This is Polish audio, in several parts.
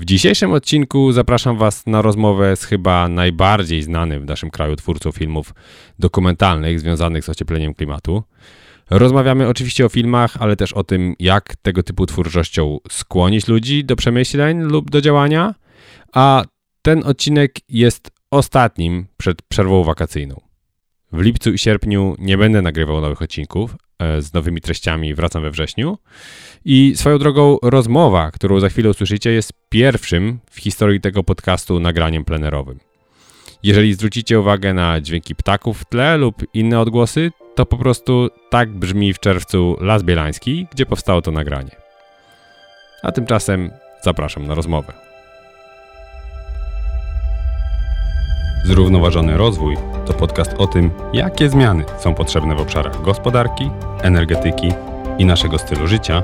W dzisiejszym odcinku zapraszam Was na rozmowę z chyba najbardziej znanym w naszym kraju twórcą filmów dokumentalnych związanych z ociepleniem klimatu. Rozmawiamy oczywiście o filmach, ale też o tym, jak tego typu twórczością skłonić ludzi do przemyśleń lub do działania. A ten odcinek jest ostatnim przed przerwą wakacyjną. W lipcu i sierpniu nie będę nagrywał nowych odcinków e, z nowymi treściami, wracam we wrześniu. I swoją drogą rozmowa, którą za chwilę usłyszycie, jest pierwszym w historii tego podcastu nagraniem plenerowym. Jeżeli zwrócicie uwagę na dźwięki ptaków w tle lub inne odgłosy, to po prostu tak brzmi w czerwcu Las Bielański, gdzie powstało to nagranie. A tymczasem zapraszam na rozmowę. Zrównoważony rozwój to podcast o tym, jakie zmiany są potrzebne w obszarach gospodarki, energetyki i naszego stylu życia,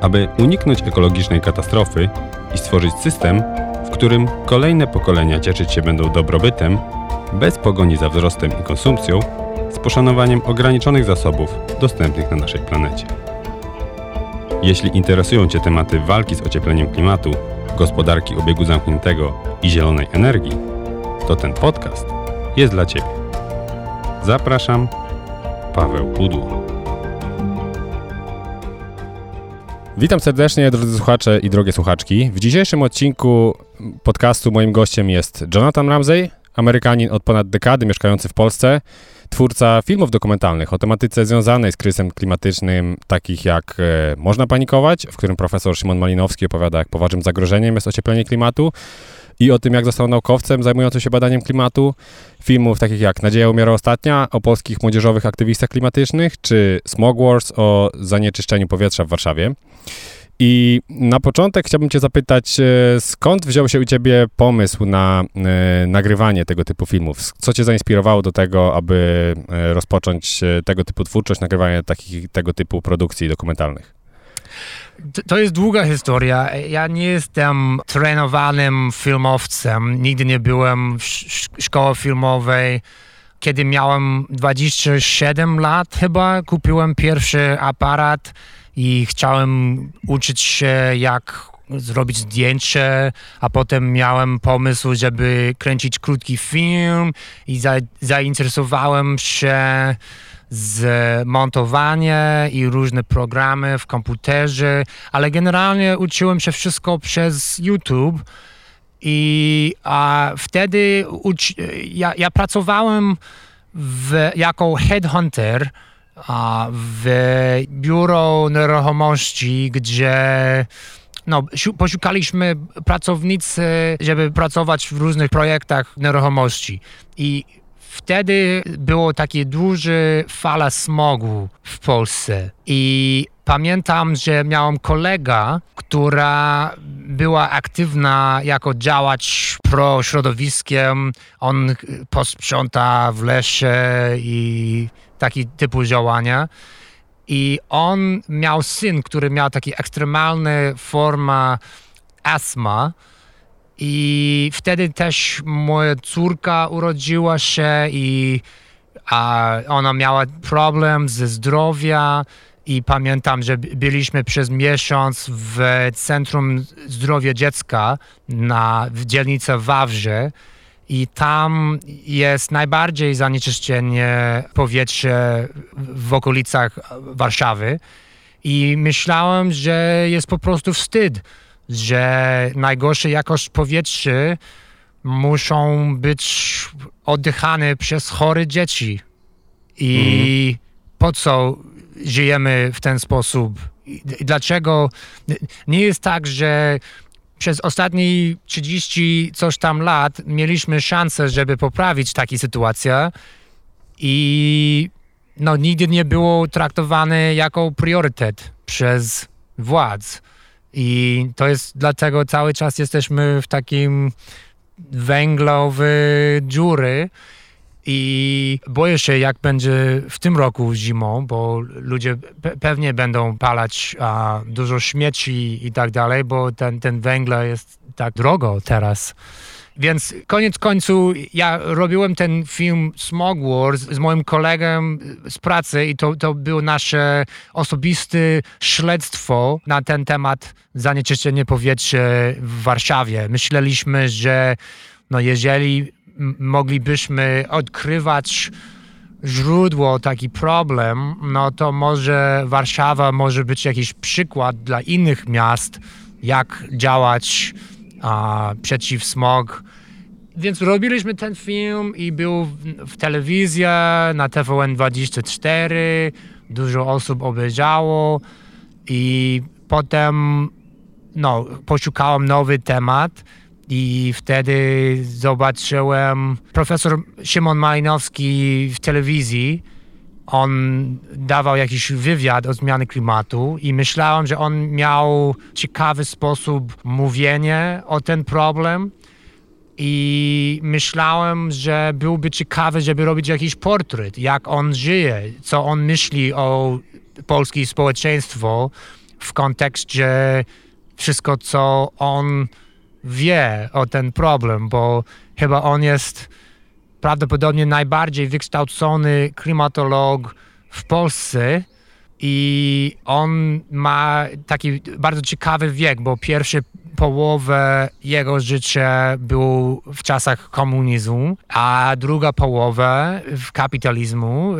aby uniknąć ekologicznej katastrofy i stworzyć system, w którym kolejne pokolenia cieszyć się będą dobrobytem, bez pogoni za wzrostem i konsumpcją, z poszanowaniem ograniczonych zasobów dostępnych na naszej planecie. Jeśli interesują Cię tematy walki z ociepleniem klimatu, gospodarki obiegu zamkniętego i zielonej energii, to ten podcast jest dla Ciebie. Zapraszam, Paweł Pudło. Witam serdecznie, drodzy słuchacze i drogie słuchaczki. W dzisiejszym odcinku podcastu moim gościem jest Jonathan Ramsey, Amerykanin od ponad dekady mieszkający w Polsce, twórca filmów dokumentalnych o tematyce związanej z kryzysem klimatycznym, takich jak e, Można panikować, w którym profesor Szymon Malinowski opowiada, jak poważnym zagrożeniem jest ocieplenie klimatu, i o tym, jak został naukowcem zajmującym się badaniem klimatu. Filmów takich jak Nadzieja umiera ostatnia, o polskich młodzieżowych aktywistach klimatycznych, czy Smog Wars o zanieczyszczeniu powietrza w Warszawie. I na początek chciałbym Cię zapytać, e, skąd wziął się u Ciebie pomysł na e, nagrywanie tego typu filmów? Co Cię zainspirowało do tego, aby e, rozpocząć tego typu twórczość, nagrywanie takich, tego typu produkcji dokumentalnych? To jest długa historia. Ja nie jestem trenowanym filmowcem. Nigdy nie byłem w szkole filmowej. Kiedy miałem 27 lat chyba, kupiłem pierwszy aparat i chciałem uczyć się jak zrobić zdjęcie, a potem miałem pomysł, żeby kręcić krótki film i za, zainteresowałem się z montowania i różne programy w komputerze, ale generalnie uczyłem się wszystko przez YouTube. I a wtedy ja, ja pracowałem w, jako headhunter a, w biuro nieruchomości, gdzie no, poszukaliśmy pracownicy, żeby pracować w różnych projektach nieruchomości. I Wtedy było takie duże fala smogu w Polsce i pamiętam, że miałam kolega, która była aktywna jako działacz pro środowiskiem. On posprząta w lesie i taki typu działania. I on miał syn, który miał taki ekstremalny forma astma i wtedy też moja córka urodziła się i a ona miała problem ze zdrowia. I pamiętam, że byliśmy przez miesiąc w Centrum Zdrowia Dziecka na, w dzielnicy Wawrze. I tam jest najbardziej zanieczyszczenie powietrza w okolicach Warszawy. I myślałem, że jest po prostu wstyd, że najgorsza jakość powietrza muszą być oddychane przez chore dzieci. I mm. po co żyjemy w ten sposób? I dlaczego nie jest tak, że przez ostatnie 30 coś tam lat mieliśmy szansę, żeby poprawić taką sytuację i no, nigdy nie było traktowane jako priorytet przez władz. I to jest dlatego cały czas jesteśmy w takim węglowy dziury. I boję się, jak będzie w tym roku zimą, bo ludzie pe pewnie będą palać a, dużo śmieci i tak dalej, bo ten, ten węgla jest tak drogo teraz. Więc koniec końców ja robiłem ten film Smog Wars z moim kolegą z pracy i to, to było nasze osobiste śledztwo na ten temat zanieczyszczenia powietrza w Warszawie. Myśleliśmy, że no jeżeli moglibyśmy odkrywać źródło, taki problem, no to może Warszawa może być jakiś przykład dla innych miast, jak działać a, przeciw smog. Więc robiliśmy ten film i był w, w telewizji, na TVN24, dużo osób obejrzało i potem no, poszukałem nowy temat i wtedy zobaczyłem profesor Szymon Malinowski w telewizji. On dawał jakiś wywiad o zmianie klimatu i myślałem, że on miał ciekawy sposób mówienia o ten problem. I myślałem, że byłby ciekawy, żeby robić jakiś portret, jak on żyje, co on myśli o polskim społeczeństwo w kontekście wszystko, co on wie o ten problem, bo chyba on jest prawdopodobnie najbardziej wykształcony klimatolog w Polsce i on ma taki bardzo ciekawy wiek, bo pierwszy połowę jego życia był w czasach komunizmu, a druga połowa w kapitalizmu.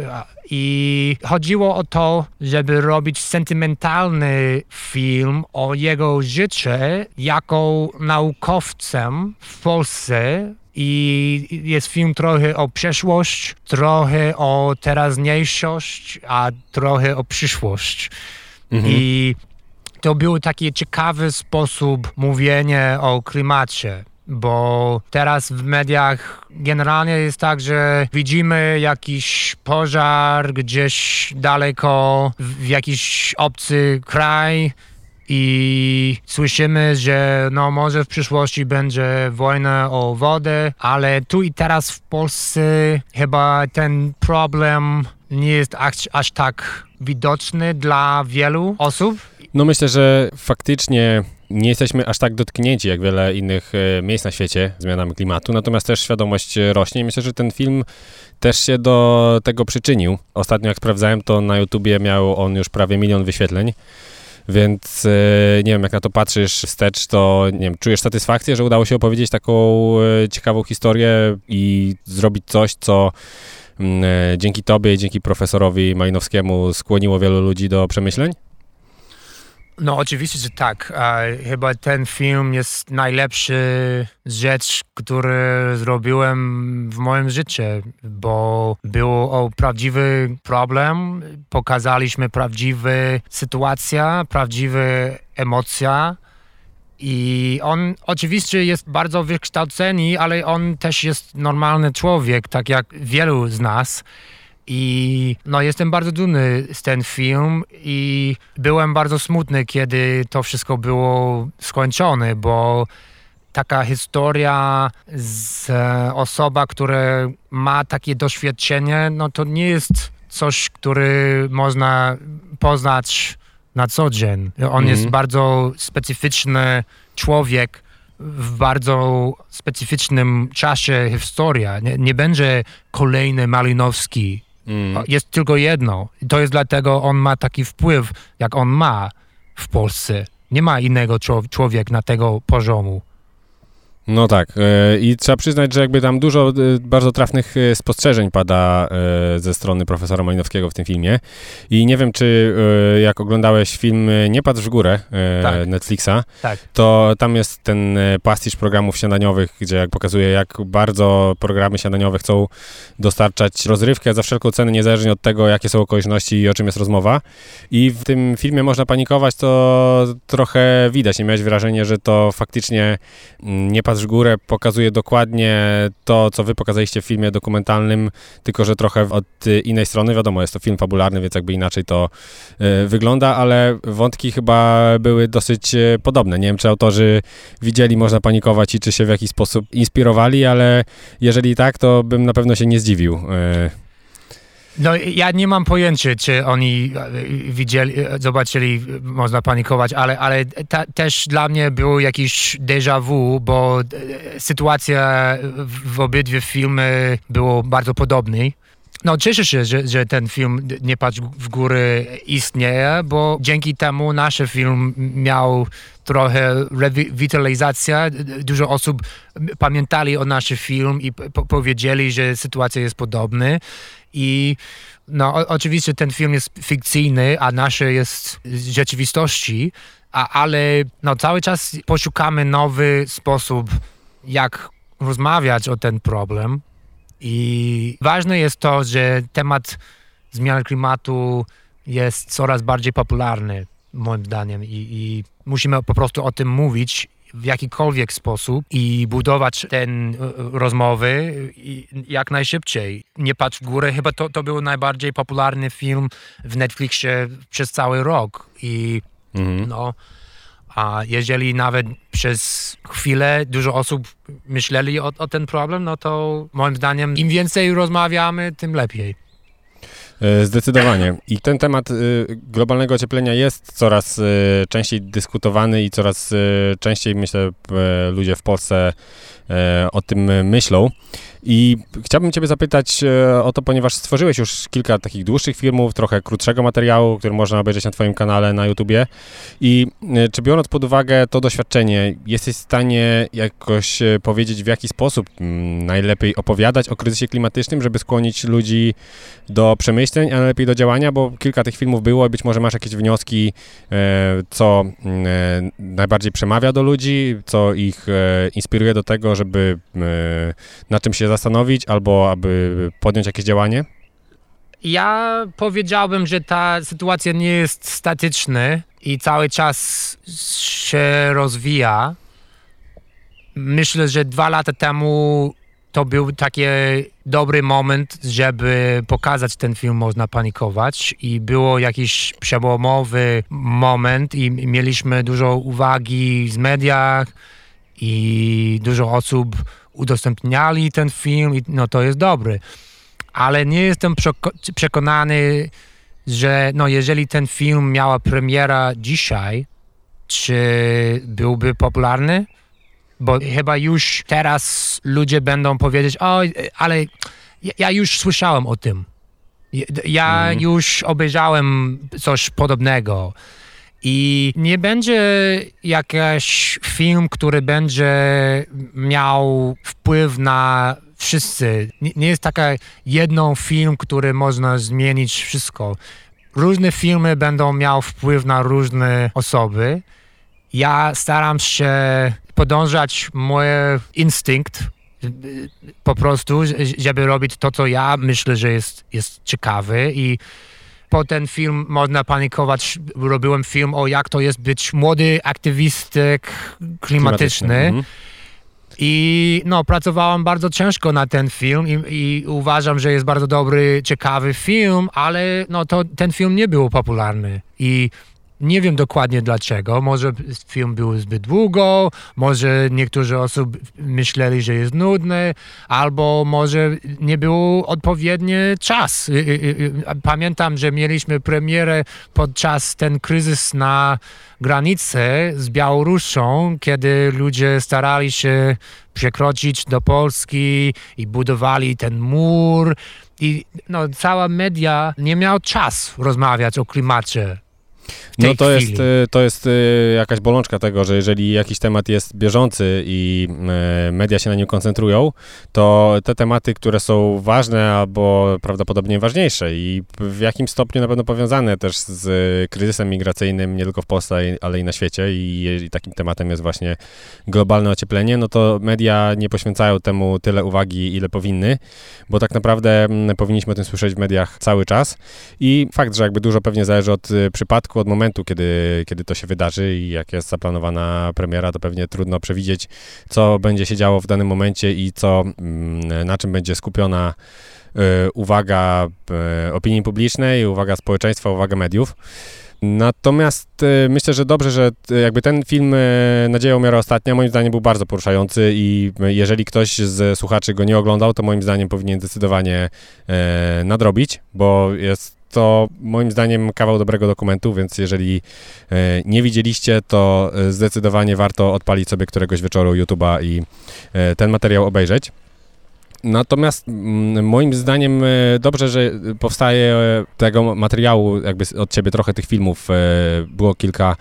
I chodziło o to, żeby robić sentymentalny film o jego życiu jako naukowcem w Polsce i jest film trochę o przeszłość, trochę o teraźniejszość, a trochę o przyszłość. Mhm. I to był taki ciekawy sposób mówienia o klimacie bo teraz w mediach generalnie jest tak, że widzimy jakiś pożar gdzieś daleko w jakiś obcy kraj i słyszymy, że no może w przyszłości będzie wojna o wodę, ale tu i teraz w Polsce chyba ten problem nie jest aż, aż tak widoczny dla wielu osób. No myślę, że faktycznie nie jesteśmy aż tak dotknięci jak wiele innych e, miejsc na świecie zmianami klimatu, natomiast też świadomość rośnie myślę, że ten film też się do tego przyczynił. Ostatnio jak sprawdzałem, to na YouTubie miał on już prawie milion wyświetleń. Więc e, nie wiem, jak na to patrzysz wstecz, to nie wiem, czujesz satysfakcję, że udało się opowiedzieć taką e, ciekawą historię i zrobić coś, co mm, dzięki tobie i dzięki profesorowi Malinowskiemu skłoniło wielu ludzi do przemyśleń? No oczywiście, że tak. chyba ten film jest najlepszy rzecz, który zrobiłem w moim życiu, bo było o prawdziwy problem, pokazaliśmy prawdziwe sytuacja, prawdziwe emocje. I on oczywiście jest bardzo wykształcony, ale on też jest normalny człowiek, tak jak wielu z nas. I no, jestem bardzo dumny z ten film i byłem bardzo smutny, kiedy to wszystko było skończone, bo taka historia z e, osoba, która ma takie doświadczenie, no to nie jest coś, który można poznać na co dzień. On mm. jest bardzo specyficzny człowiek w bardzo specyficznym czasie historia. Nie, nie będzie kolejny Malinowski Mm. Jest tylko jedno. To jest dlatego on ma taki wpływ, jak on ma w Polsce. Nie ma innego człowieka na tego poziomu. No tak. E, I trzeba przyznać, że jakby tam dużo e, bardzo trafnych e, spostrzeżeń pada ze strony profesora Malinowskiego w tym filmie. I nie wiem, czy jak oglądałeś film Nie patrz w górę tak. Netflixa, tak. to tam jest ten pastisz programów śniadaniowych, gdzie jak pokazuje, jak bardzo programy śniadaniowe chcą dostarczać rozrywkę za wszelką cenę, niezależnie od tego, jakie są okoliczności i o czym jest rozmowa. I w tym filmie można panikować, to trochę widać. Nie miałeś wrażenia, że to faktycznie mm, nie patrz Patrz górę pokazuje dokładnie to, co wy pokazaliście w filmie dokumentalnym, tylko że trochę od innej strony. Wiadomo, jest to film fabularny, więc jakby inaczej to y, wygląda, ale wątki chyba były dosyć y, podobne. Nie wiem, czy autorzy widzieli, można panikować i czy się w jakiś sposób inspirowali, ale jeżeli tak, to bym na pewno się nie zdziwił. Y. No ja nie mam pojęcia, czy oni e, widzieli, e, zobaczyli, można panikować, ale, ale ta, też dla mnie było jakieś déjà vu, bo e, sytuacja w, obydwie filmy było bardzo podobnej. No cieszę się, że, że ten film Nie patrz w góry istnieje, bo dzięki temu nasz film miał trochę rewitalizacja. Dużo osób pamiętali o nasz film i po powiedzieli, że sytuacja jest podobna. I no, o, oczywiście ten film jest fikcyjny, a nasze jest z rzeczywistości, a, ale no, cały czas poszukamy nowy sposób, jak rozmawiać o ten problem. I ważne jest to, że temat zmiany klimatu jest coraz bardziej popularny, moim zdaniem, i, i musimy po prostu o tym mówić w jakikolwiek sposób i budować ten e, rozmowy jak najszybciej. Nie patrz w górę, chyba to, to był najbardziej popularny film w Netflixie przez cały rok i mhm. no a jeżeli nawet przez chwilę dużo osób myśleli o, o ten problem, no to moim zdaniem im więcej rozmawiamy, tym lepiej. E, zdecydowanie. I ten temat e, globalnego ocieplenia jest coraz e, częściej dyskutowany i coraz częściej, myślę, ludzie w Polsce o tym myślą. I chciałbym Ciebie zapytać e, o to, ponieważ stworzyłeś już kilka takich dłuższych filmów, trochę krótszego materiału, który można obejrzeć na Twoim kanale na YouTubie. I e, czy biorąc pod uwagę to doświadczenie, jesteś w stanie jakoś e, powiedzieć, w jaki sposób mm, najlepiej opowiadać o kryzysie klimatycznym, żeby skłonić ludzi do przemyśleń, a najlepiej do działania? Bo kilka tych filmów było i być może masz jakieś wnioski, co mm, najbardziej przemawia do ludzi, co ich inspiruje do tego, żeby na czym się zastanowić albo aby podjąć jakieś działanie? Ja powiedziałbym, że ta sytuacja nie jest statyczna i cały czas się rozwija. Myślę, że dwa lata temu to był taki dobry moment, żeby pokazać ten film Można Panikować i było jakiś przełomowy moment i mieliśmy dużo uwagi z mediach i dużo osób udostępniali ten film i no to jest dobry. Ale nie jestem przekonany, że no jeżeli ten film miała premiera dzisiaj, czy byłby popularny? Bo chyba już teraz ludzie będą powiedzieć, o, ale ja już słyszałem o tym. Ja mm. już obejrzałem coś podobnego. I nie będzie jakiś film, który będzie miał wpływ na wszyscy. Nie, nie jest taka jedną film, który można zmienić wszystko. Różne filmy będą miały wpływ na różne osoby. Ja staram się podążać mój instynkt po prostu, żeby robić to, co ja myślę, że jest, jest ciekawe i po ten film można panikować. Robiłem film o jak to jest być młody aktywistyk klimatyczny. klimatyczny. Mhm. I no, pracowałem bardzo ciężko na ten film i, i, uważam, że jest bardzo dobry, ciekawy film, ale no, to, ten film nie był popularny. I nie wiem dokładnie dlaczego. Może film był zbyt długo, może niektóre osoby myśleli, że jest nudny, albo może nie był odpowiedni czas. Pamiętam, że mieliśmy premierę podczas ten kryzys na granicy z Białorusią, kiedy ludzie starali się przekroczyć do Polski i budowali ten mur. I no, cała media nie miał czas rozmawiać o klimacie no to jest, y, to jest y, jakaś bolączka tego, że jeżeli jakiś temat jest bieżący i y, media się na nim koncentrują, to te tematy, które są ważne albo prawdopodobnie ważniejsze i w jakim stopniu na pewno powiązane też z kryzysem migracyjnym nie tylko w Polsce, ale i na świecie i takim tematem jest właśnie globalne ocieplenie, no to media nie poświęcają temu tyle uwagi, ile powinny, bo tak naprawdę mm, powinniśmy o tym słyszeć w mediach cały czas i fakt, że jakby dużo pewnie zależy od przypadku, od momentu, kiedy, kiedy to się wydarzy i jak jest zaplanowana premiera, to pewnie trudno przewidzieć, co będzie się działo w danym momencie i co, mm, na czym będzie skupiona y, uwaga y, opinii publicznej, uwaga społeczeństwa, uwaga mediów. Natomiast y, myślę, że dobrze, że jakby ten film Nadzieja umiera ostatnia moim zdaniem był bardzo poruszający i jeżeli ktoś z słuchaczy go nie oglądał, to moim zdaniem powinien zdecydowanie nadrobić, bo jest to moim zdaniem kawał dobrego dokumentu, więc jeżeli nie widzieliście, to zdecydowanie warto odpalić sobie któregoś wieczoru YouTube'a i ten materiał obejrzeć. Natomiast mm, moim zdaniem e, dobrze, że powstaje e, tego materiału, jakby od ciebie trochę tych filmów e, było kilka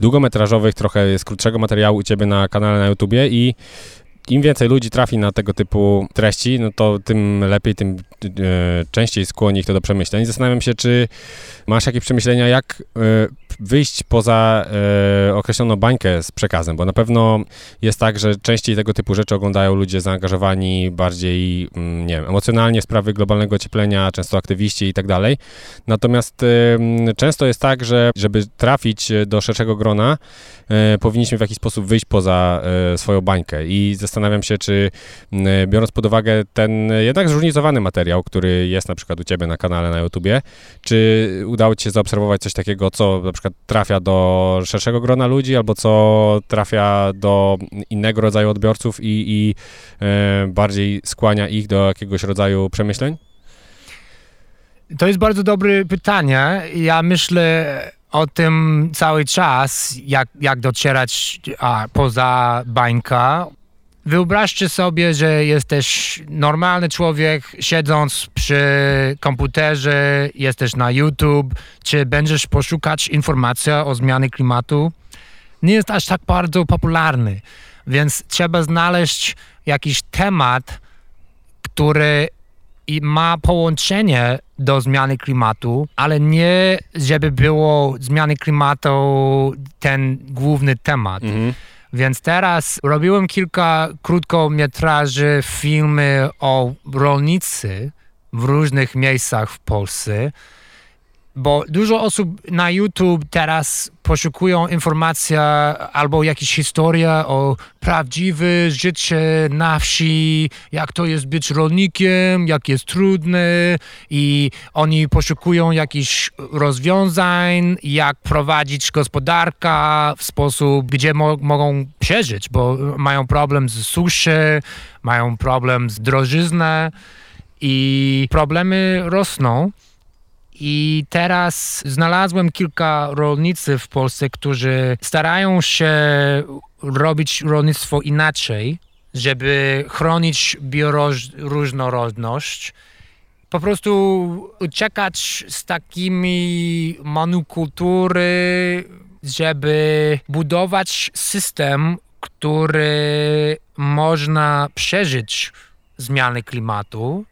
długometrażowych, trochę jest krótszego materiału u ciebie na kanale na YouTubie i im więcej ludzi trafi na tego typu treści, no to tym lepiej, tym e, częściej skłoni ich to do przemyśleń. Zastanawiam się, czy masz jakieś przemyślenia, jak e, wyjść poza e, określoną bańkę z przekazem, bo na pewno jest tak, że częściej tego typu rzeczy oglądają ludzie zaangażowani bardziej, mm, nie wiem, emocjonalnie w sprawy globalnego ocieplenia, często aktywiści i tak dalej. Natomiast często jest tak, że żeby trafić do szerszego grona, powinniśmy w jakiś sposób wyjść poza swoją bańkę i zastanawiam się, czy biorąc pod uwagę ten jednak zróżnicowany materiał, który jest na przykład u Ciebie na kanale na YouTubie, czy udało Ci się zaobserwować coś takiego, co na przykład trafia do szerszego grona ludzi, albo co trafia do innego rodzaju odbiorców i, i e, bardziej skłania ich do jakiegoś rodzaju przemyśleń? To jest bardzo dobre pytanie. Ja myślę o tym cały czas, jak, jak docierać a, poza bańka. Wyobraźcie sobie, że jesteś normalny człowiek, siedząc przy komputerze, jesteś na YouTube, czy będziesz poszukać informacji o zmianie klimatu. Nie jest aż tak bardzo popularny, więc trzeba znaleźć jakiś temat, który ma połączenie do zmiany klimatu, ale nie, żeby było zmiany klimatu ten główny temat. Mhm. Więc teraz robiłem kilka krótkometraży, filmy o rolnicy w różnych miejscach w Polsce bo dużo osób na YouTube teraz poszukują informacji albo jakieś historie o prawdziwe życie na wsi, jak to jest być rolnikiem, jak jest trudne i oni poszukują jakichś rozwiązań, jak prowadzić gospodarkę w sposób, gdzie mo mogą przeżyć, bo mają problem z suszy, mają problem z drożyzną i problemy rosną. I teraz znalazłem kilka rolnicy w Polsce, którzy starają się robić rolnictwo inaczej, żeby chronić bioróżnorodność. Po prostu uciekać z takimi monokultury, żeby budować system, który można przeżyć zmiany klimatu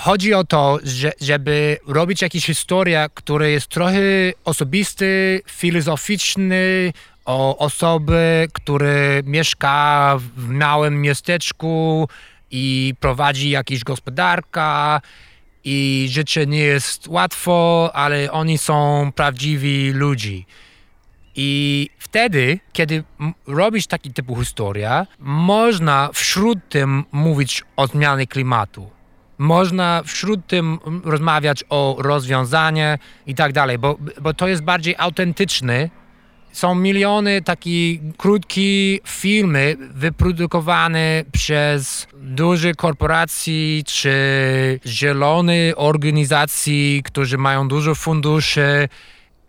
chodzi o to, że, żeby robić jakąś historię, która jest trochę osobisty, filozoficzny, o osoby, które mieszka w małym miasteczku i prowadzi jakąś gospodarkę i życie nie jest łatwo, ale oni są prawdziwi ludzi. I wtedy, kiedy robisz taki typu historia, można wśród tym mówić o zmianie klimatu można wśród tym rozmawiać o rozwiązanie i tak dalej, bo, bo to jest bardziej autentyczny. Są miliony takich krótkie filmy wyprodukowane przez duże korporacje czy zielone organizacje, którzy mają dużo funduszy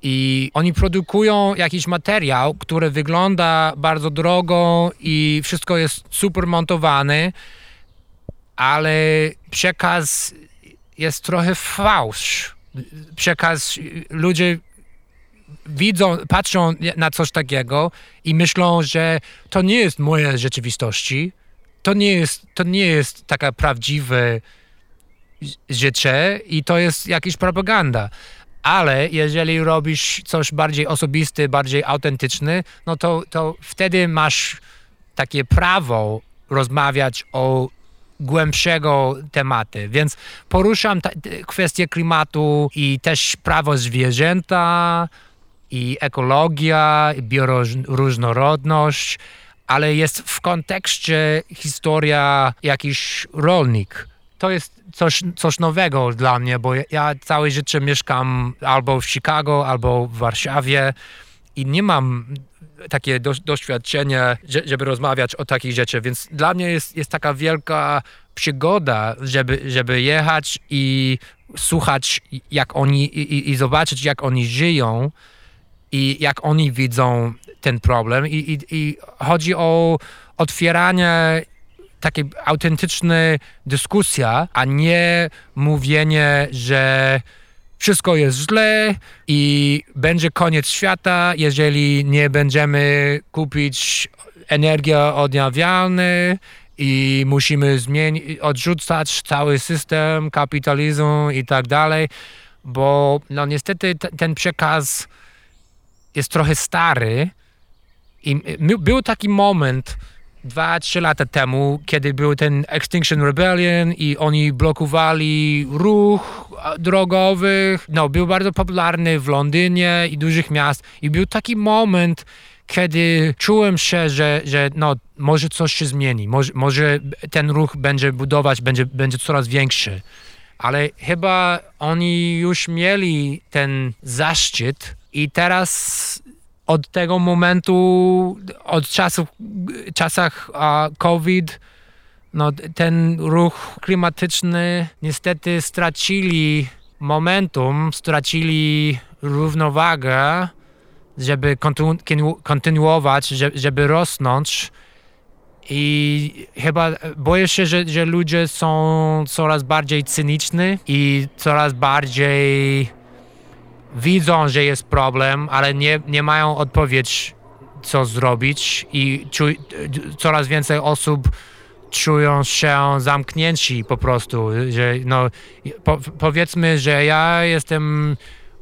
i oni produkują jakiś materiał, który wygląda bardzo drogo i wszystko jest super montowane ale przekaz jest trochę fałsz. Przekaz, ludzie widzą, patrzą na coś takiego i myślą, że to nie jest moja rzeczywistości, to nie jest, to nie jest taka prawdziwe życie i to jest jakaś propaganda. Ale jeżeli robisz coś bardziej osobiste, bardziej autentyczne, no to, to wtedy masz takie prawo rozmawiać o głębszego tematy, więc poruszam kwestie klimatu i też prawo zwierzęta i ekologia, i bioróżnorodność, ale jest w kontekście historia jakiś rolnik. To jest coś, coś nowego dla mnie, bo ja całe życie mieszkam albo w Chicago, albo w Warszawie i nie mam takie do, doświadczenie, żeby rozmawiać o takich rzeczach, więc dla mnie jest, jest taka wielka przygoda, żeby, żeby jechać i słuchać, jak oni i, i zobaczyć, jak oni żyją i jak oni widzą ten problem. I, i, i chodzi o otwieranie takiej autentycznej dyskusja, a nie mówienie, że wszystko jest źle i będzie koniec świata, jeżeli nie będziemy kupić energii odnawialnej i musimy zmienić, odrzucać cały system kapitalizmu i tak dalej, bo no niestety ten przekaz jest trochę stary i był taki moment, dwa, trzy lata temu, kiedy był ten Extinction Rebellion i oni blokowali ruch drogowy. No, był bardzo popularny w Londynie i dużych miast i był taki moment, kiedy czułem się, że, że no, może coś się zmieni, może, może ten ruch będzie budować, będzie, będzie coraz większy. Ale chyba oni już mieli ten zaszczyt i teraz od tego momentu, od czasów, czasach COVID, no, ten ruch klimatyczny niestety stracili momentum, stracili równowagę, żeby kontynu kontynuować, żeby rosnąć. I chyba boję się, że, że ludzie są coraz bardziej cyniczni i coraz bardziej widzą, że jest problem, ale nie, nie mają odpowiedź, co zrobić i coraz więcej osób czują się zamknięci po prostu, że no po, powiedzmy, że ja jestem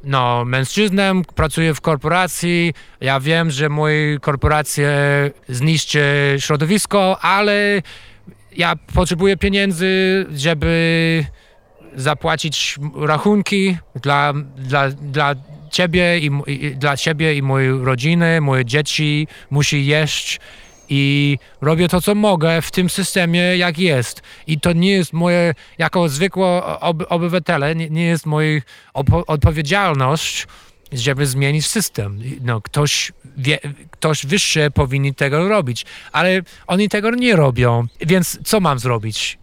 no, mężczyzną, pracuję w korporacji, ja wiem, że moja korporacja zniszczy środowisko, ale ja potrzebuję pieniędzy, żeby zapłacić rachunki dla, dla, dla ciebie i, i, dla ciebie i mojej rodziny, moje dzieci musi jeść i robię to, co mogę w tym systemie, jak jest. I to nie jest moje, jako zwykły ob, obywatele, nie, nie jest moja odpowiedzialność, żeby zmienić system. No, ktoś, wie, ktoś wyższy powinien tego robić, ale oni tego nie robią, więc co mam zrobić?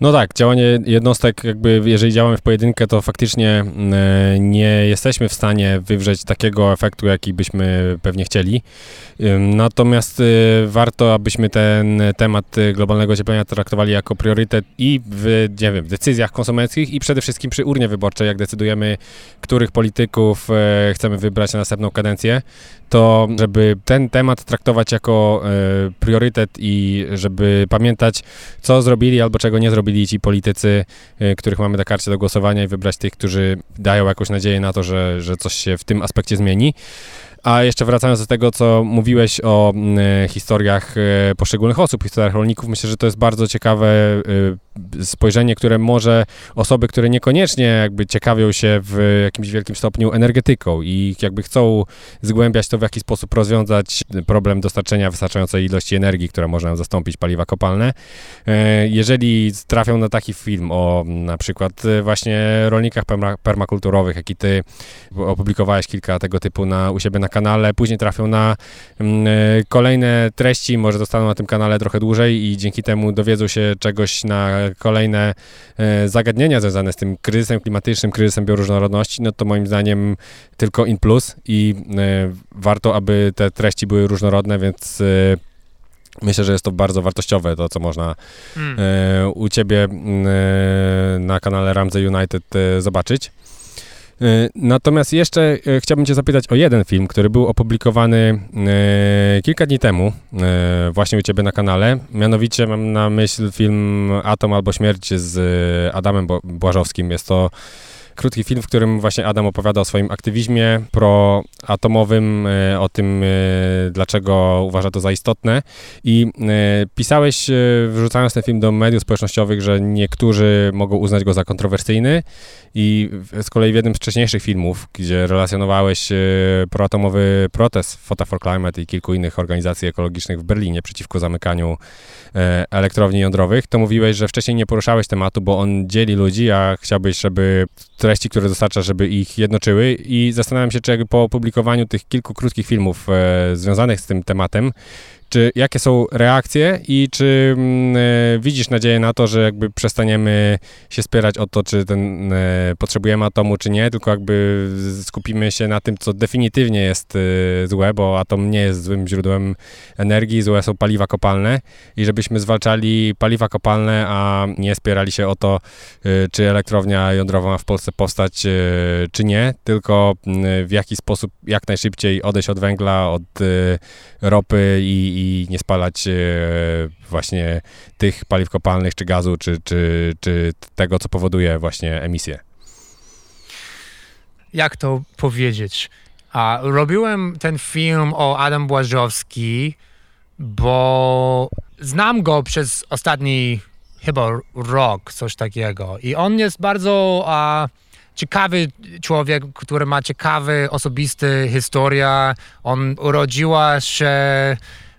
No tak, działanie jednostek, jakby jeżeli działamy w pojedynkę, to faktycznie e, nie jesteśmy w stanie wywrzeć takiego efektu, jaki byśmy pewnie chcieli. Natomiast e, warto, abyśmy ten temat globalnego ocieplenia traktowali jako priorytet i w, nie wiem, w decyzjach konsumenckich i przede wszystkim przy urnie wyborczej, jak decydujemy, których polityków e, chcemy wybrać na następną kadencję, to żeby ten temat traktować jako priorytet i żeby pamiętać, co zrobili albo czego nie zrobili zrobili ci politycy, y, których mamy na karcie do głosowania i wybrać tych, którzy dają jakąś nadzieję na to, że, że coś się w tym aspekcie zmieni. A jeszcze wracając do tego, co mówiłeś o y, historiach y, poszczególnych osób, historiach rolników, myślę, że to jest bardzo ciekawe y, spojrzenie, które może osoby, które niekoniecznie jakby ciekawią się w jakimś wielkim stopniu energetyką i jakby chcą zgłębiać to, w jaki sposób rozwiązać problem dostarczenia wystarczającej ilości energii, która może zastąpić paliwa kopalne. Jeżeli trafią na taki film o na przykład właśnie rolnikach permakulturowych, jaki ty opublikowałeś kilka tego typu na, u siebie na kanale, później trafią na mm, e, kolejne treści, może zostaną na tym kanale trochę dłużej i dzięki temu dowiedzą się czegoś na kolejne e, zagadnienia związane z tym kryzysem klimatycznym, kryzysem bioróżnorodności, no to moim zdaniem tylko in plus i e, warto, aby te treści były różnorodne, więc Myślę, że jest to bardzo wartościowe, to co można hmm. u ciebie na kanale Ramsey United zobaczyć. E, natomiast jeszcze e, chciałbym Cię zapytać o jeden film, który był opublikowany e, kilka dni temu, właśnie u Ciebie na kanale. Mianowicie mam na myśl film Atom albo Śmierć z Adamem Błażowskim. Jest to krótki film, w którym właśnie Adam opowiada o swoim aktywizmie proatomowym, e, o tym, e, dlaczego uważa to za istotne. I pisałeś, wrzucając ten film do mediów społecznościowych, że niektórzy mogą uznać go za kontrowersyjny i z kolei w jednym z wcześniejszych filmów, gdzie relacjonowałeś proatomowy protest Photo for Climate i kilku innych organizacji ekologicznych w Berlinie przeciwko zamykaniu elektrowni jądrowych, to mówiłeś, że wcześniej nie poruszałeś tematu, bo on dzieli ludzi, a chciałbyś, żeby treści, które dostarcza, żeby ich jednoczyły. I zastanawiam się, czy jakby po opublikowaniu tych kilku krótkich filmów e, związanych z tym tematem, czy jakie są reakcje i czy mm, e, widzisz nadzieję na to, że jakby przestaniemy się spierać o to, czy ten, e, potrzebujemy atomu, czy nie, tylko jakby skupimy się na tym, co definitywnie jest e, złe, bo atom nie jest złym źródłem energii, złe są paliwa kopalne. I żebyśmy zwalczali paliwa kopalne, a nie spierali się o to, czy elektrownia jądrowa ma w Polsce powstać, czy nie, tylko w jaki sposób jak najszybciej odejść od węgla, od ropy i, i nie spalać e, właśnie tych paliw kopalnych, czy gazu, czy, czy, czy tego, co powoduje właśnie emisję? Jak to powiedzieć? A, robiłem ten film o Adam Błażowski, bo znam go przez ostatni chyba rok, coś takiego. I on jest bardzo a, ciekawy człowiek, który ma ciekawy, osobisty historia. On urodziła się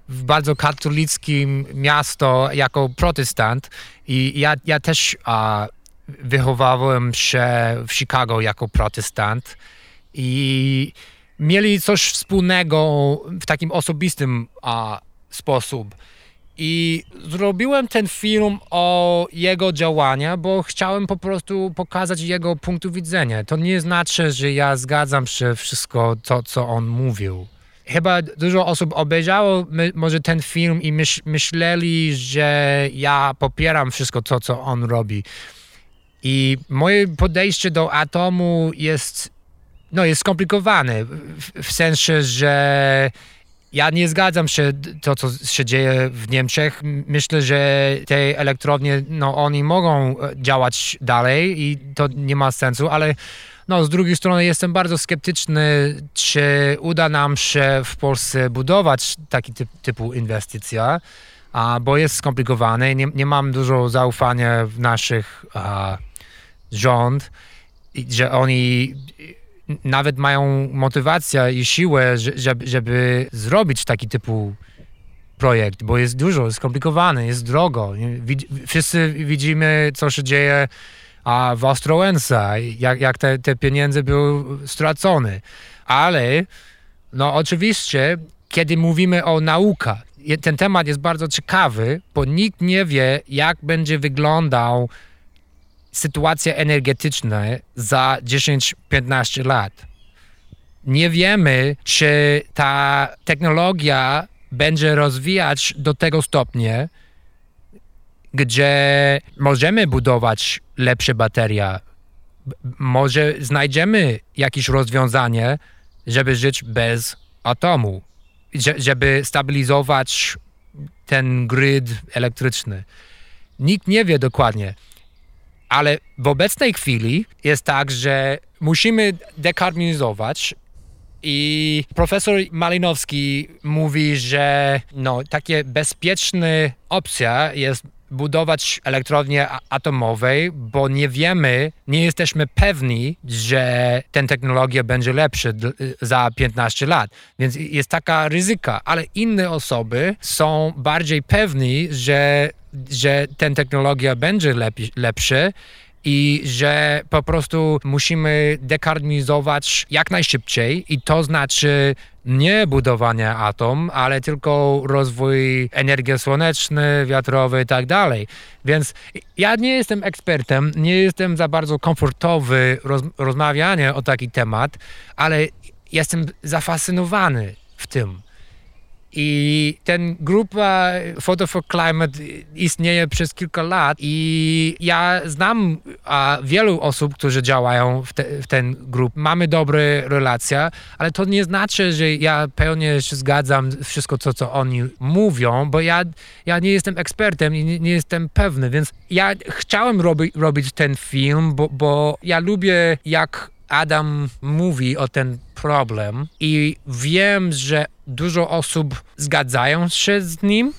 bardzo katolickim miasto jako protestant i ja, ja też a, wychowałem się w Chicago jako protestant i mieli coś wspólnego w takim osobistym a, sposób. I zrobiłem ten film o jego działania, bo chciałem po prostu pokazać jego punktu widzenia. To nie znaczy, że ja zgadzam się wszystko to, co on mówił. Chyba dużo osób obejrzało my, może ten film i myśl, myśleli, że ja popieram wszystko to, co on robi. I moje podejście do atomu jest, no, jest skomplikowane w, w sensie, że ja nie zgadzam się to, co się dzieje w Niemczech. Myślę, że te elektrownie, no oni mogą e, działać dalej i to nie ma sensu, ale no, z drugiej strony jestem bardzo sceptyczny, czy uda nam się w Polsce budować taki typ, typu inwestycja, a, bo jest skomplikowane. Nie, nie mam dużo zaufania w naszych a, rząd, że oni nawet mają motywację i siłę, żeby, żeby zrobić taki typu projekt, bo jest dużo, skomplikowany, jest drogo. Wszyscy widzimy, co się dzieje a w Ostrołęce, jak, jak te, te pieniądze były stracone. Ale no oczywiście, kiedy mówimy o naukach, ten temat jest bardzo ciekawy, bo nikt nie wie, jak będzie wyglądał sytuacja energetyczna za 10-15 lat. Nie wiemy, czy ta technologia będzie rozwijać do tego stopnia, gdzie możemy budować lepsze baterie. Może znajdziemy jakieś rozwiązanie, żeby żyć bez atomu, żeby stabilizować ten grid elektryczny. Nikt nie wie dokładnie. Ale w obecnej chwili jest tak, że musimy dekarbonizować i profesor Malinowski mówi, że no, takie bezpieczna opcja jest budować elektrownie atomowej, bo nie wiemy, nie jesteśmy pewni, że ten technologia będzie lepsza za 15 lat. Więc jest taka ryzyka, ale inne osoby są bardziej pewni, że, że ten technologia będzie lepi, lepsza i że po prostu musimy dekarbonizować jak najszybciej i to znaczy nie budowanie atom, ale tylko rozwój energii słonecznej, wiatrowej i tak dalej. Więc ja nie jestem ekspertem, nie jestem za bardzo komfortowy roz, rozmawianie o taki temat, ale jestem zafascynowany w tym. I ten grupa Photo for Climate istnieje przez kilka lat i ja znam a, wielu osób, którzy działają w, te, w ten grup. Mamy dobre relacje, ale to nie znaczy, że ja pełnie się zgadzam wszystko to, co oni mówią, bo ja, ja nie jestem ekspertem i nie, nie jestem pewny, więc ja chciałem robi, robić ten film, bo, bo ja lubię jak Adam mówi o ten problem i wiem, że dużo osób zgadzają się z nim,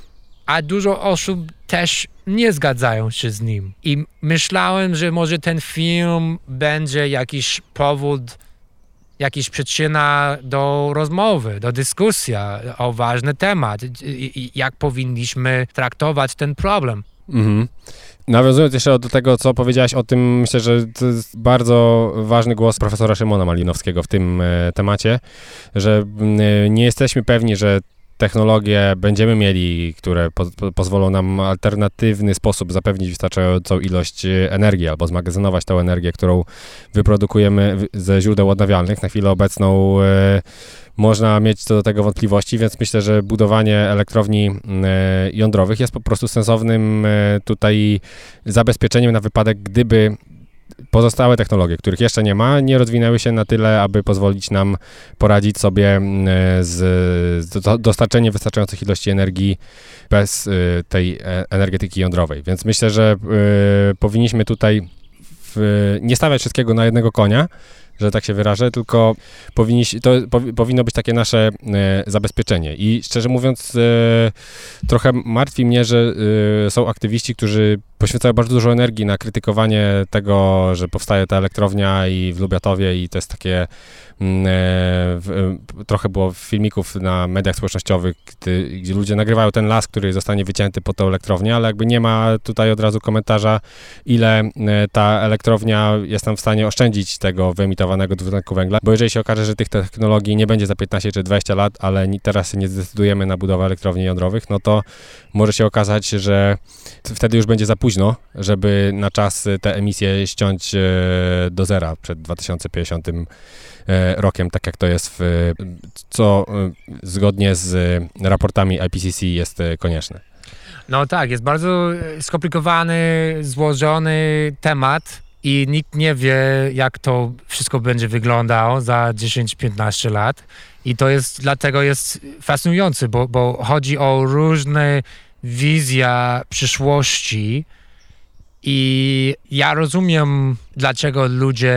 a dużo osób też nie zgadzają się z nim. I myślałem, że może ten film będzie jakiś powód, jakaś przyczyna do rozmowy, do dyskusji o ważny temat, jak powinniśmy traktować ten problem. Mhm. Nawiązując jeszcze do tego, co powiedziałaś o tym, myślę, że to jest bardzo ważny głos profesora Szymona Malinowskiego w tym e, temacie, że e, nie jesteśmy pewni, że technologie będziemy mieli, które po, po, pozwolą nam alternatywny sposób zapewnić wystarczającą ilość e, energii albo zmagazynować tą energię, którą wyprodukujemy ze źródeł odnawialnych. Na chwilę obecną e, można mieć co do tego wątpliwości, więc myślę, że budowanie elektrowni e, jądrowych jest po prostu sensownym tutaj zabezpieczeniem na wypadek, gdyby pozostałe technologie, których jeszcze nie ma, nie rozwinęły się na tyle, aby pozwolić nam poradzić sobie z, z dostarczeniem wystarczających ilości energii bez tej energetyki jądrowej. Więc myślę, że powinniśmy tutaj nie stawiać wszystkiego na jednego konia, że tak się wyrażę, tylko powinni, to powinno być takie nasze e, zabezpieczenie. I szczerze mówiąc, e, trochę martwi mnie, że e, są aktywiści, którzy poświęcają bardzo dużo energii na krytykowanie tego, że powstaje ta elektrownia i w Lubiatowie i to jest takie mm, e, trochę było filmików na mediach społecznościowych, gdy, gdzie ludzie nagrywają ten las, który zostanie wycięty po tą elektrownię, ale jakby nie ma tutaj od razu komentarza, ile e, ta elektrownia jest tam w stanie oszczędzić tego wyemitowanego dwutlenku węgla, bo jeżeli się okaże, że tych technologii nie będzie za 15 czy 20 lat, ale teraz nie zdecydujemy na budowę elektrowni jądrowych, no to może się okazać, że wtedy już będzie za późno, żeby na czas te emisje ściąć e, do zera przed 2050 e, rokiem, tak jak to jest, w, co e, zgodnie z raportami IPCC jest konieczne. No tak, jest bardzo skomplikowany, złożony temat i nikt nie wie, jak to wszystko będzie wyglądało za 10-15 lat. I to jest, dlatego jest fascynujący, bo, bo chodzi o różne wizja przyszłości i ja rozumiem, dlaczego ludzie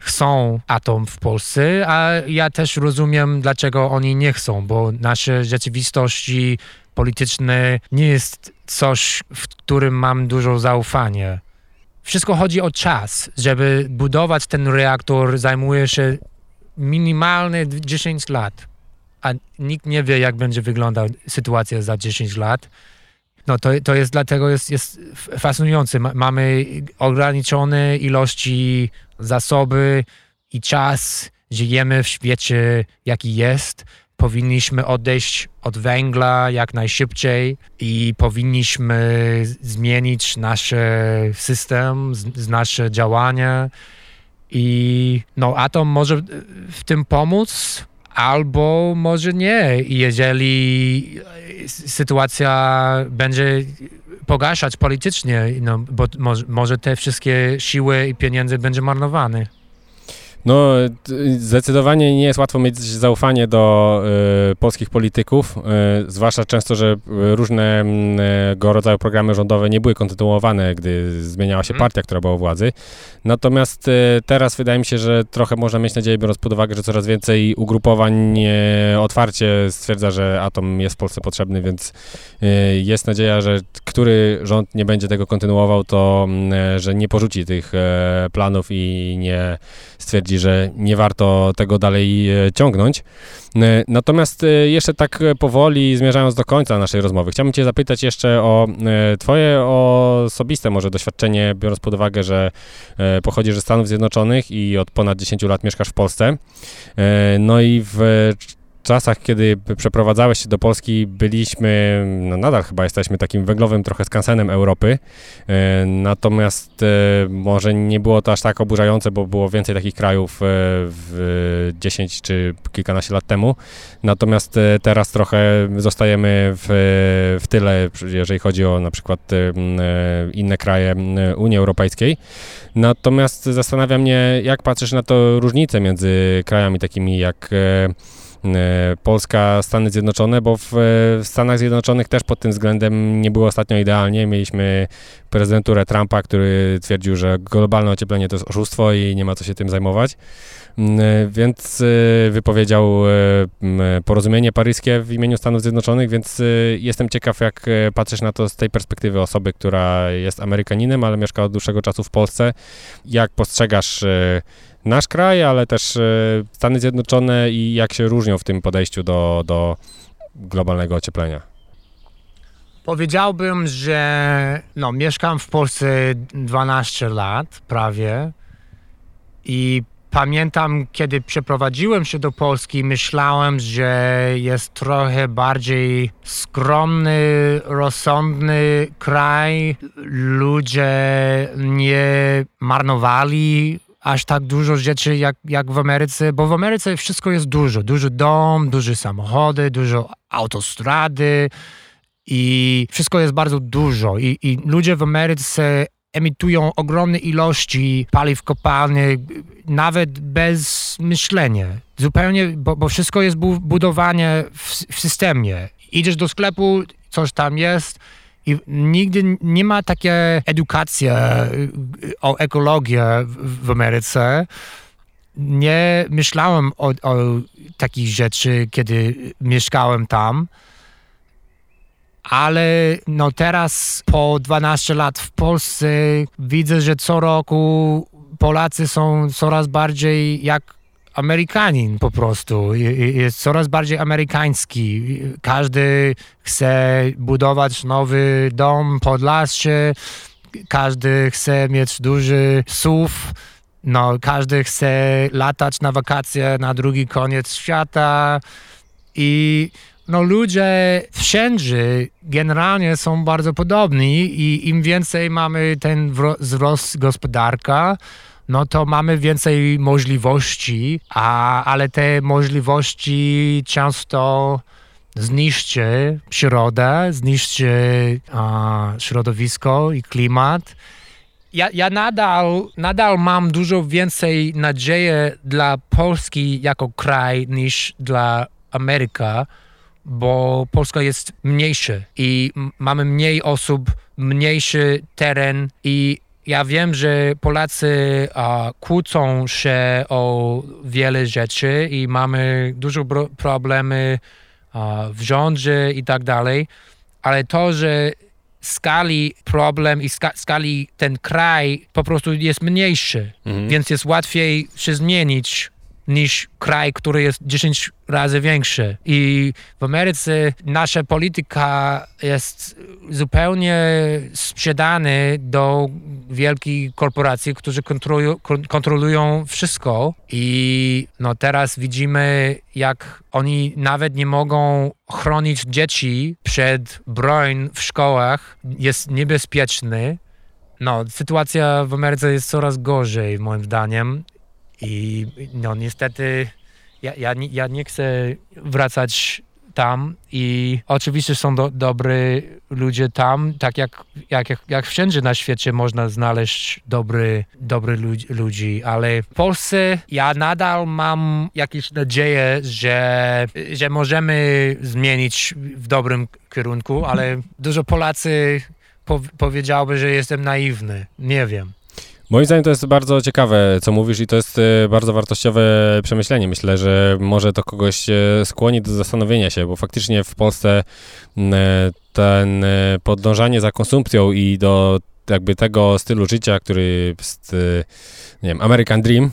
chcą atom w Polsce, a ja też rozumiem, dlaczego oni nie chcą, bo nasze rzeczywistości polityczne nie jest coś, w którym mam dużo zaufania. Wszystko chodzi o czas. Żeby budować ten reaktor zajmuje się minimalnie 10 lat a nikt nie wie, jak będzie wyglądała sytuacja za 10 lat. No to, to jest dlatego jest, jest fascynujące. Mamy ograniczone ilości zasoby i czas. Żyjemy w świecie, jaki jest. Powinniśmy odejść od węgla jak najszybciej i powinniśmy zmienić nasz system, z, nasze działania. I no, atom może w tym pomóc, albo może nie. Jeżeli sytuacja będzie pogarszać politycznie, no, bo może, może te wszystkie siły i pieniądze będzie marnowane. No, zdecydowanie nie jest łatwo mieć zaufanie do y, polskich polityków, y, zwłaszcza często, że różnego mm, rodzaju programy rządowe nie były kontynuowane, gdy zmieniała się mhm. partia, która była u władzy. Natomiast y, teraz wydaje mi się, że trochę można mieć nadzieję, biorąc pod uwagę, że coraz więcej ugrupowań otwarcie stwierdza, że atom jest w Polsce potrzebny, więc jest nadzieja, że który rząd nie będzie tego kontynuował, to mm, że nie porzuci tych e, planów i nie stwierdzi, że nie warto tego dalej e, ciągnąć. E, natomiast e, jeszcze tak powoli zmierzając do końca naszej rozmowy, chciałbym Cię zapytać jeszcze o Twoje osobiste może doświadczenie, biorąc pod uwagę, że pochodzisz ze Stanów Zjednoczonych i od ponad 10 lat mieszkasz w Polsce. No i w czasach, kiedy przeprowadzałeś się do Polski, byliśmy, no nadal chyba jesteśmy takim węglowym trochę skansenem Europy. E, natomiast e, może nie było to aż tak oburzające, bo było więcej takich krajów e, w 10 czy kilkanaście lat temu. Natomiast teraz trochę zostajemy w, w tyle, jeżeli chodzi o na przykład inne kraje Unii Europejskiej. Natomiast zastanawia mnie, jak patrzysz na to różnice między krajami takimi jak Polska, Stany Zjednoczone, bo w, w Stanach Zjednoczonych też pod tym względem nie było ostatnio idealnie. Mieliśmy prezydenturę Trumpa, który twierdził, że globalne ocieplenie to jest oszustwo i nie ma co się tym zajmować. Mm, e, więc e, wypowiedział porozumienie paryskie w imieniu Stanów Zjednoczonych, więc jestem ciekaw, jak patrzysz na to z tej perspektywy osoby, która jest Amerykaninem, ale mieszka od dłuższego czasu w Polsce. Jak postrzegasz nasz kraj, ale też e, Stany Zjednoczone i jak się różnią w tym podejściu do, do globalnego ocieplenia? Powiedziałbym, że no, mieszkam w Polsce 12 lat prawie i pamiętam, kiedy przeprowadziłem się do Polski, myślałem, że jest trochę bardziej skromny, rozsądny kraj. Ludzie nie marnowali aż tak dużo rzeczy jak, jak w Ameryce, bo w Ameryce wszystko jest dużo. Duży dom, duże samochody, dużo autostrady i wszystko jest bardzo dużo. I, i ludzie w Ameryce emitują ogromne ilości paliw kopalnych, nawet bez myślenia. Zupełnie, bo, bo wszystko jest budowane w, w systemie. Idziesz do sklepu, coś tam jest, i nigdy nie ma takiej edukacji o ekologii w Ameryce. Nie myślałem o, o takich rzeczy, kiedy mieszkałem tam. Ale no teraz po 12 lat w Polsce widzę, że co roku Polacy są coraz bardziej jak Amerykanin po prostu. Jest coraz bardziej amerykański. Każdy chce budować nowy dom pod lasie, każdy chce mieć duży SUV, no, każdy chce latać na wakacje na drugi koniec świata i no, ludzie wszędzie generalnie są bardzo podobni i im więcej mamy ten wzrost gospodarka, no to mamy więcej możliwości, a, ale te możliwości często zniszczy przyrodę, zniszczy a, środowisko i klimat. Ja, ja nadal, nadal mam dużo więcej nadziei dla Polski jako kraj niż dla Ameryka, bo Polska jest mniejsza i mamy mniej osób, mniejszy teren i ja wiem, że Polacy a, kłócą się o wiele rzeczy i mamy dużo problemy a, w rządzie i tak dalej, ale to, że skali problem i ska skali ten kraj po prostu jest mniejszy, mhm. więc jest łatwiej się zmienić niż kraj, który jest 10 razy większy. I w Ameryce nasza polityka jest zupełnie sprzedany do wielkich korporacji, którzy kontrolują, kontrolują wszystko. I no teraz widzimy, jak oni nawet nie mogą chronić dzieci przed broń w szkołach. Jest niebezpieczny. No, sytuacja w Ameryce jest coraz gorzej, moim zdaniem. I no niestety ja, ja, ja nie chcę wracać tam i oczywiście są do, dobry ludzie tam, tak jak, jak, jak wszędzie na świecie można znaleźć dobry, dobry ludzi, ludzi, ale w Polsce ja nadal mam jakieś nadzieję, że, że możemy zmienić w dobrym kierunku, ale dużo Polacy po, powiedziałby, że jestem naiwny. Nie wiem. Moim zdaniem to jest bardzo ciekawe, co mówisz i to jest e, bardzo wartościowe przemyślenie. Myślę, że może to kogoś e, skłoni do zastanowienia się, bo faktycznie w Polsce e, ten podążanie za konsumpcją i do jakby tego stylu życia, który jest, nie wiem, American Dream,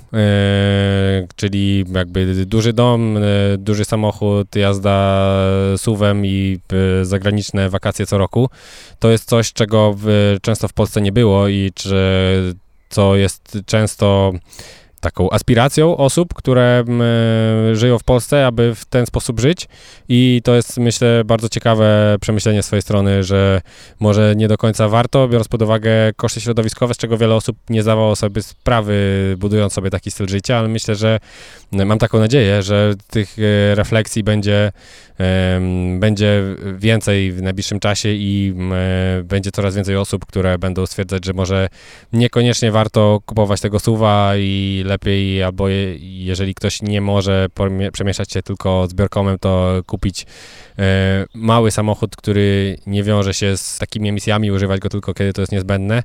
czyli jakby duży dom, duży samochód, jazda suwem i zagraniczne wakacje co roku, to jest coś, czego często w Polsce nie było i czy co jest często taką aspiracją osób, które y, żyją w Polsce, aby w ten sposób żyć. I to jest myślę bardzo ciekawe przemyślenie swojej strony, że może nie do końca warto, biorąc pod uwagę koszty środowiskowe, z czego wiele osób nie zdawało sobie sprawy, budując sobie taki styl życia, ale myślę, że mam taką nadzieję, że tych y, refleksji będzie będzie więcej w najbliższym czasie i będzie coraz więcej osób, które będą stwierdzać, że może niekoniecznie warto kupować tego suwa i lepiej, albo jeżeli ktoś nie może przemieszczać się tylko zbiorkomem, to kupić e, mały samochód, który nie wiąże się z takimi emisjami, używać go tylko kiedy to jest niezbędne.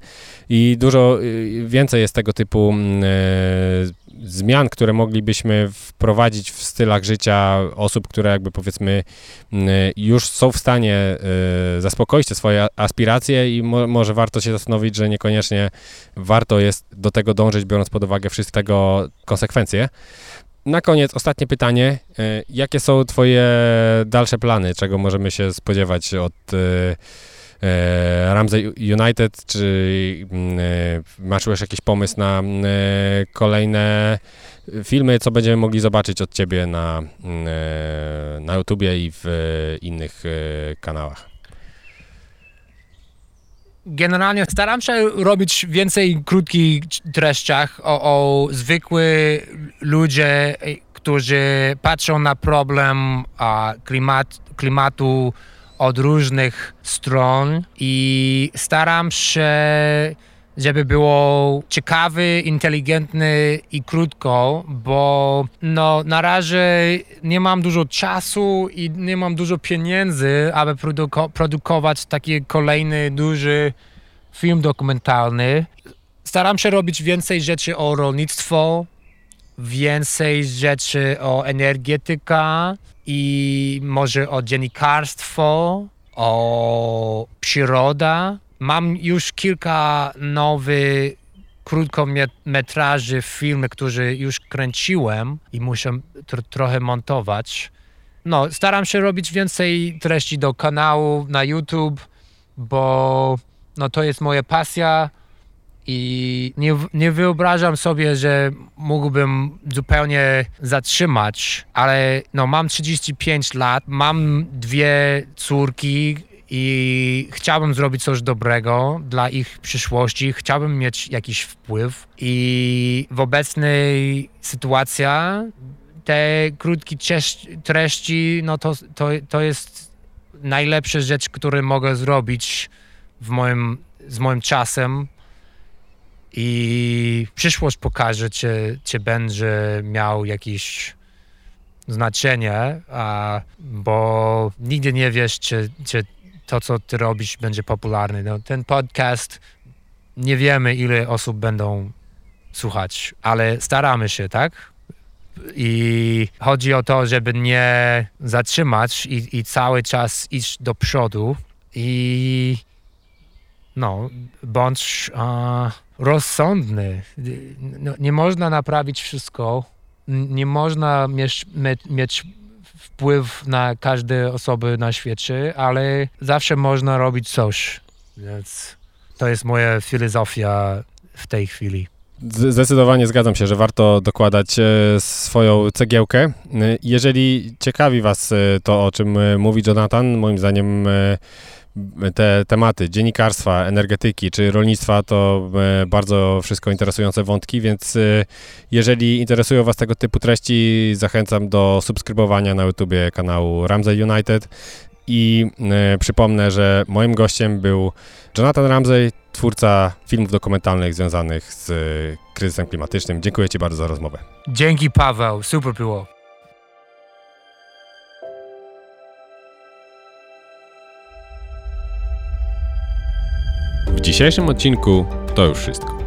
I dużo y, więcej jest tego typu e, zmian, które moglibyśmy wprowadzić w stylach życia osób, które jakby powiedzmy już są w stanie y, zaspokoić te swoje aspiracje i mo może warto się zastanowić, że niekoniecznie warto jest do tego dążyć, biorąc pod uwagę wszystkie tego konsekwencje. Na koniec ostatnie pytanie. Y, jakie są Twoje dalsze plany? Czego możemy się spodziewać od y, Ramsey United, czy mm, e, masz już jakiś pomysł na mm, e, kolejne filmy, co będziemy mogli zobaczyć od Ciebie na, mm, na YouTubie i w innych kanałach? Generalnie staram się robić więcej krótkich treściach o, o zwykłych ludzie, którzy patrzą na problem a, klimat, klimatu od różnych stron i staram się, żeby było ciekawy, inteligentny i krótko, bo no, na razie nie mam dużo czasu i nie mam dużo pieniędzy, aby produko produkować taki kolejny duży film dokumentalny. Staram się robić więcej rzeczy o rolnictwo, więcej rzeczy o energetyka, i może o dziennikarstwo, o przyroda. Mam już kilka nowych krótkometraży, filmy, które już kręciłem i muszę tr trochę montować. No, staram się robić więcej treści do kanału na YouTube, bo no, to jest moja pasja i nie, nie wyobrażam sobie, że mógłbym zupełnie zatrzymać, ale no, mam 35 lat, mam dwie córki i chciałbym zrobić coś dobrego dla ich przyszłości, chciałbym mieć jakiś wpływ. I w obecnej sytuacji te krótkie treści, no to, to, to jest najlepsza rzecz, którą mogę zrobić w moim, z moim czasem i przyszłość pokaże, czy, czy będzie miał jakieś znaczenie, a, bo nigdy nie wiesz, czy, czy to, co ty robisz, będzie popularne. No, ten podcast, nie wiemy, ile osób będą słuchać, ale staramy się, tak? I chodzi o to, żeby nie zatrzymać i, i cały czas iść do przodu i no, bądź rozsądny. No, nie można naprawić wszystko, nie można mieć, mieć wpływ na każde osoby na świecie, ale zawsze można robić coś. Więc to jest moja filozofia w tej chwili. Zdecydowanie zgadzam się, że warto dokładać e, swoją cegiełkę. E, jeżeli ciekawi Was e, to, o czym mówi Jonathan, moim zdaniem te tematy dziennikarstwa, energetyki czy rolnictwa to e, bardzo wszystko interesujące wątki, więc e, jeżeli interesują Was tego typu treści, zachęcam do subskrybowania na YouTubie kanału Ramsey United i e, przypomnę, że moim gościem był Jonathan Ramsey, twórca filmów dokumentalnych związanych z kryzysem klimatycznym. Dziękuję Ci bardzo za rozmowę. Dzięki Paweł, super było. Dzisiejszym odcinku to już wszystko.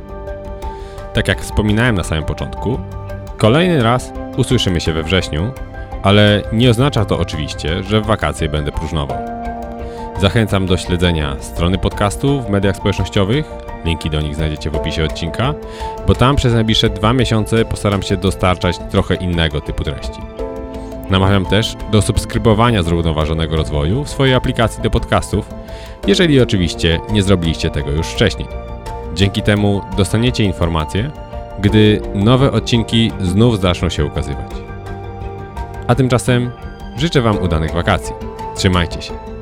Tak jak wspominałem na samym początku, kolejny raz usłyszymy się we wrześniu, ale nie oznacza to oczywiście, że w wakacje będę próżnował. Zachęcam do śledzenia strony podcastu w mediach społecznościowych, linki do nich znajdziecie w opisie odcinka, bo tam przez najbliższe dwa miesiące postaram się dostarczać trochę innego typu treści. Namawiam też do subskrybowania zrównoważonego rozwoju w swojej aplikacji do podcastów, jeżeli oczywiście nie zrobiliście tego już wcześniej. Dzięki temu dostaniecie informacje, gdy nowe odcinki znów zaczną się ukazywać. A tymczasem życzę Wam udanych wakacji. Trzymajcie się.